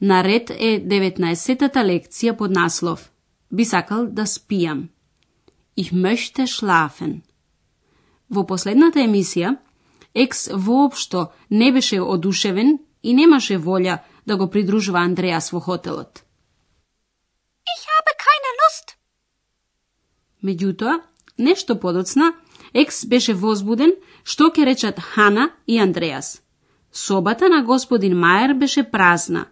Наред е 19-тата лекција под наслов Би сакал да спијам. Ich möchte schlafen. Во последната емисија, Екс воопшто не беше одушевен и немаше волја да го придружува Андреас во хотелот. Ich habe keine Lust. Меѓутоа, нешто подоцна, Екс беше возбуден што ќе речат Хана и Андреас. Собата на господин Мајер беше празна.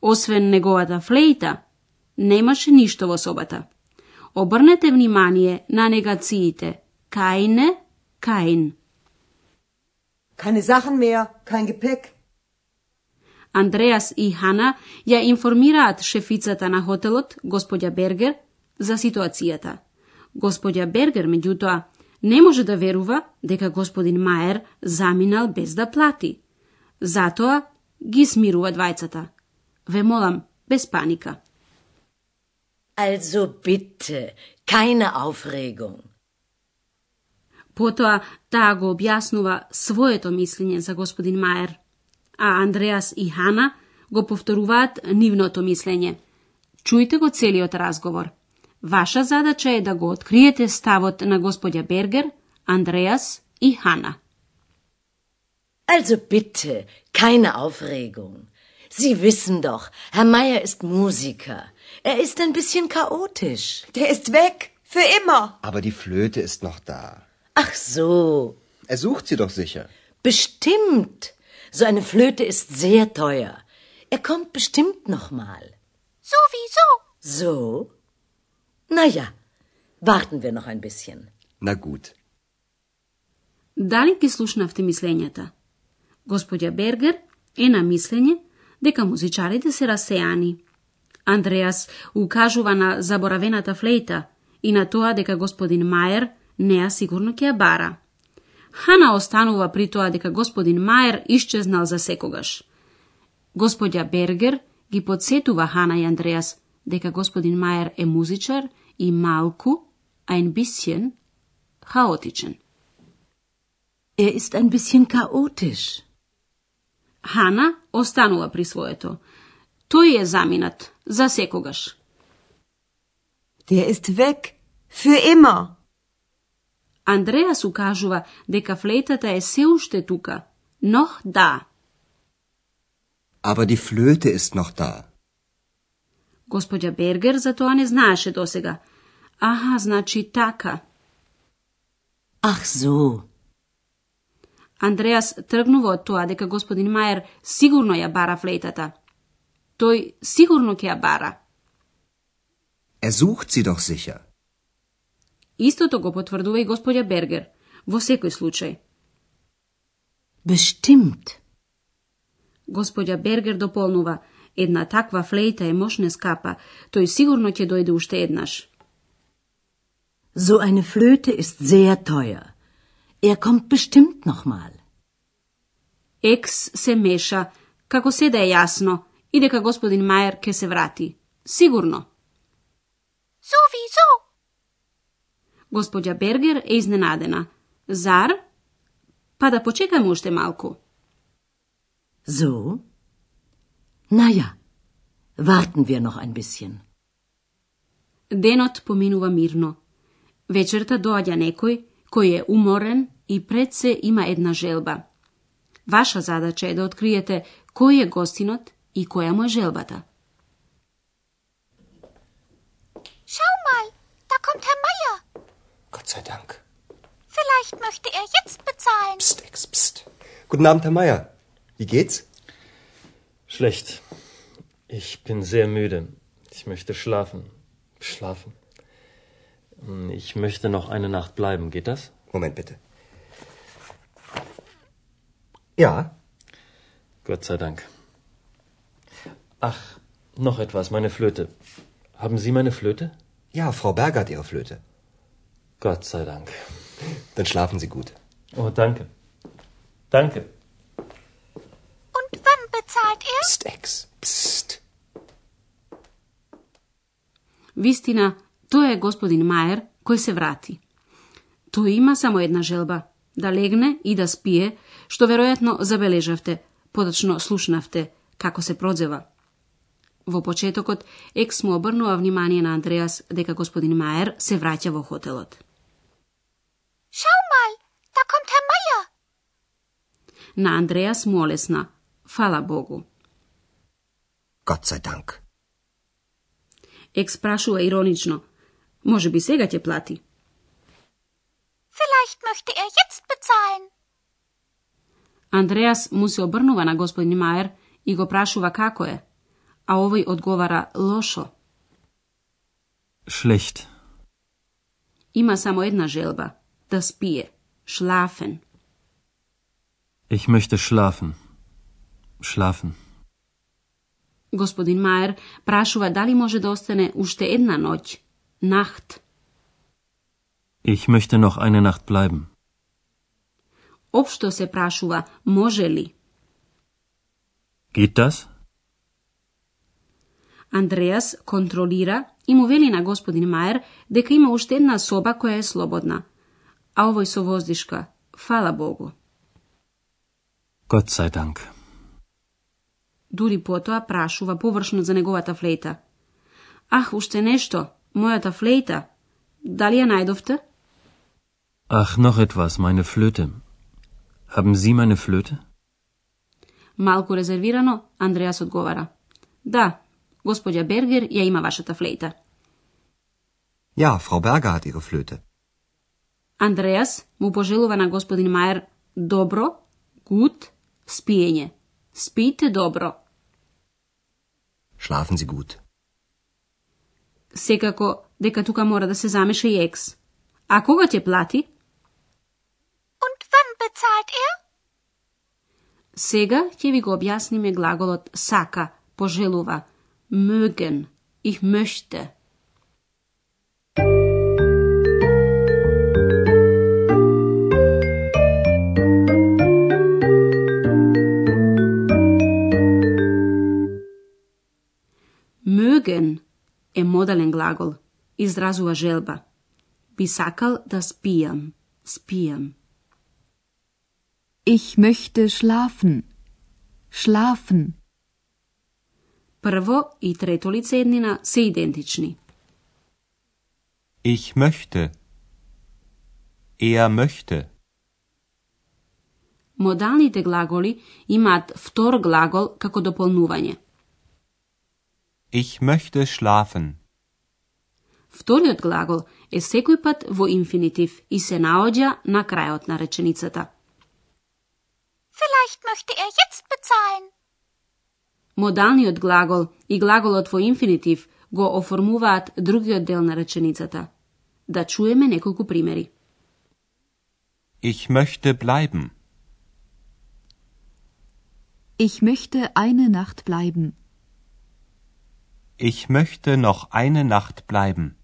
Освен неговата флејта, немаше ништо во собата. Обрнете внимание на негациите. Кајне, кајн. Keine Sachen mehr, kein Gepäck. Андреас и Хана ја информираат шефицата на хотелот, господја Бергер, за ситуацијата. Господја Бергер, меѓутоа, не може да верува дека господин Маер заминал без да плати. Затоа ги смирува двајцата. Ве молам, без паника. Also bitte, keine Aufregung. Потоа таа го објаснува своето мислење за господин Маер, а Андреас и Хана го повторуваат нивното мислење. Чујте го целиот разговор. Ваша задача е да го откриете ставот на господја Бергер, Андреас и Хана. Also bitte, keine Aufregung. Sie wissen doch, Herr Meier ist Musiker. Er ist ein bisschen chaotisch. Der ist weg. Für immer. Aber die Flöte ist noch da. Ach so, Er sucht sie doch sicher. bestimmt. So eine Flöte ist sehr teuer. Er kommt bestimmt noch mal. Sowieso. So? Na ja, warten wir noch ein bisschen. Na gut. Дали ги слушнавте мислењата? Господја Бергер е на мислење дека музичарите се расеани. Андреас укажува на заборавената флейта и на тоа дека господин Мајер неа сигурно ќе ја бара. Хана останува при тоа дека господин Мајер исчезнал за секогаш. Господја Бергер ги подсетува Хана и Андреас дека господин Мајер е музичар и малку, ein bisschen, хаотичен. Er ist ein bisschen chaotisch. Хана останува при своето. Тој е заминат, за секогаш. Der ist weg. Für immer. Андреас укажува дека флейтата е се уште тука. Нох да. Aber die Flöte ist noch da. Господја Бергер за тоа не знаеше досега. Аха, значи така. Ach so, Андреас тргнува од тоа дека господин Маjer сигурно ја бара флейтата. Тој сигурно ќе ја бара. Er sucht sie doch sicher. Истото го потврдува и господја Бергер. Во секој случај. bestimmt. Господја Бергер дополнува, една таква флейта е мошне скапа, тој сигурно ќе дојде уште еднаш. So eine Flöte ist sehr teuer. Er kommt bestimmt noch mal. Екс се меша, како се да е јасно, и дека господин Маjer ќе се врати. Сигурно. Sowieso. Господја Бергер е изненадена. Зар? Па да почекаме уште малку. So? Na ja, warten wir noch ein bisschen. Денот поминува мирно. Вечерта доаѓа некој koji je umoren i pred se ima jedna želba. Vaša zadaća je da otkrijete koji je gostinot i koja mu je želbata. Schau mal, da kommt Herr Meier. Gott sei Dank. Vielleicht möchte er jetzt bezahlen. Psst, ex, psst. Guten Abend, Herr Meier. Wie geht's? Schlecht. Ich bin sehr müde. Ich möchte schlafen. Schlafen. Ich möchte noch eine Nacht bleiben, geht das? Moment bitte. Ja. Gott sei Dank. Ach, noch etwas, meine Flöte. Haben Sie meine Flöte? Ja, Frau Berger hat Ihre Flöte. Gott sei Dank. Dann schlafen Sie gut. Oh, danke. Danke. Und wann bezahlt er? Psst, Ex. Psst. Wistina, тоа е господин Маjer кој се врати. Тој има само една желба да легне и да спие, што веројатно забележавте, подочно слушнавте како се продзева. Во почетокот, Екс му обрнува внимание на Андреас дека господин Маjer се враќа во хотелот. Schau mal, da kommt Herr Meier. На Андреас му олесна. Фала Богу. Gott sei Dank. Екс прашува иронично. Може би сега ќе плати. Vielleicht möchte er jetzt bezahlen. Андреас му се обрнува на господин Маjer и го прашува како е, а овој одговара лошо. Schlecht. Има само една желба да спие, шлафен. Ich möchte schlafen. Schlafen. Господин Маjer прашува дали може да остане уште една ноќ, нахт. Ich möchte noch eine Nacht bleiben. Општо се прашува може ли. Geht das? Андреас контролира и му вели на господин Маjer дека има уште една соба која е слободна, а овој со воздишка, фала Богу. Gott sei Dank. Дури потоа прашува површно за неговата флейта. Ах, уште нешто, мојата флейта. Дали ја најдовте? Ach, noch etwas, meine Flöte. Haben Sie meine Flöte? Малку резервирано, Андреас одговара. Да, господја Бергер ја има вашата флейта. Ja, Frau Berger hat ihre Flöte. Андреас му пожелува на господин Маjer добро, гуд, спиење. Спите добро. Schlafen Sie gut. Секако дека тука мора да се замеша и екс. А кога ќе плати? Und wann bezahlt er? Сега ќе ви го објасниме глаголот сака, пожелува, mögen, ich möchte. Mögen е модален глагол, изразува желба. Би сакал да спијам, спијам. Ich möchte schlafen. Schlafen. Прво и трето лице еднина се идентични. Ich möchte. Er möchte. Модалните глаголи имаат втор глагол како дополнување. Ich möchte schlafen. Вториот глагол е секој пат во инфинитив и се наоѓа на крајот на реченицата. Vielleicht möchte er jetzt bezahlen. Модалниот глагол и глаголот во инфинитив го оформуваат другиот дел на реченицата. Да чуеме неколку примери. Ich möchte bleiben. Ich möchte eine Nacht bleiben. Ich möchte noch eine Nacht bleiben.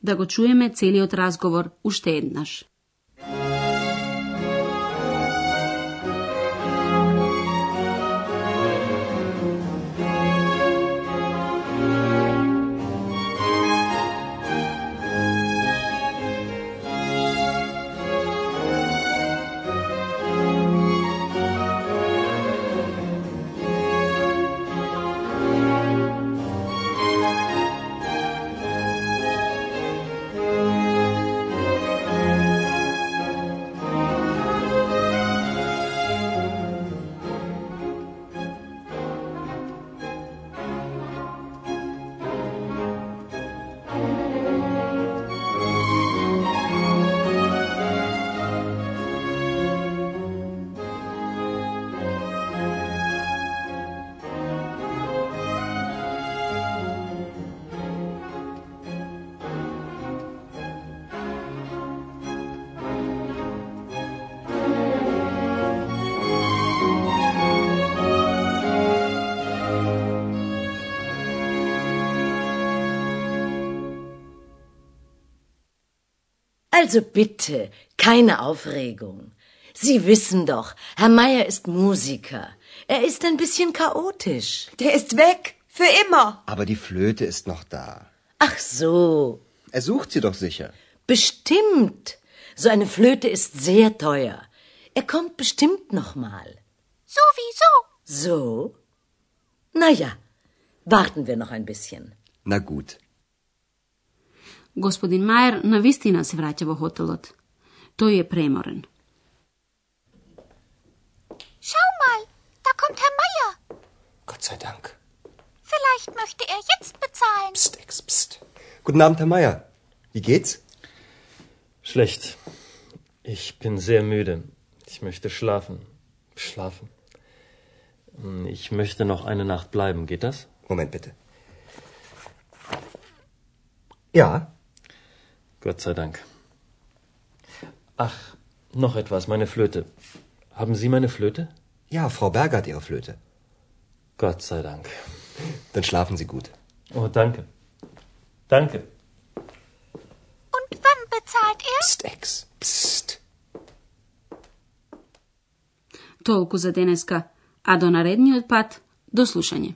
Да го чуеме целиот разговор уште еднаш. Also bitte, keine Aufregung. Sie wissen doch, Herr Meier ist Musiker. Er ist ein bisschen chaotisch. Der ist weg. Für immer. Aber die Flöte ist noch da. Ach so, Er sucht sie doch sicher. bestimmt. So eine Flöte ist sehr teuer. Er kommt bestimmt noch mal. Sowieso. So? Na ja, warten wir noch ein bisschen. Na gut. Gospodin Majer na vistina se vraća vo hotelot. To je premoren. Schau mal, da kommt Herr Meier. Gott sei Dank. Vielleicht möchte er jetzt bezahlen. Psst, ex, psst. Guten Abend, Herr Meier. Wie geht's? Schlecht. Ich bin sehr müde. Ich möchte schlafen. Schlafen. Hm, ich möchte noch eine Nacht bleiben. Geht das? Moment bitte. Ja, Gott sei Dank. Ach, noch etwas, meine Flöte. Haben Sie meine Flöte? ja, Frau Berger hat ihre Flöte. Gott sei Dank. Dann schlafen Sie gut. Oh, danke. Danke. Und wann bezahlt er? Psst, Ex, psst. Толку за денеска, а до наредниот пат, до слушање.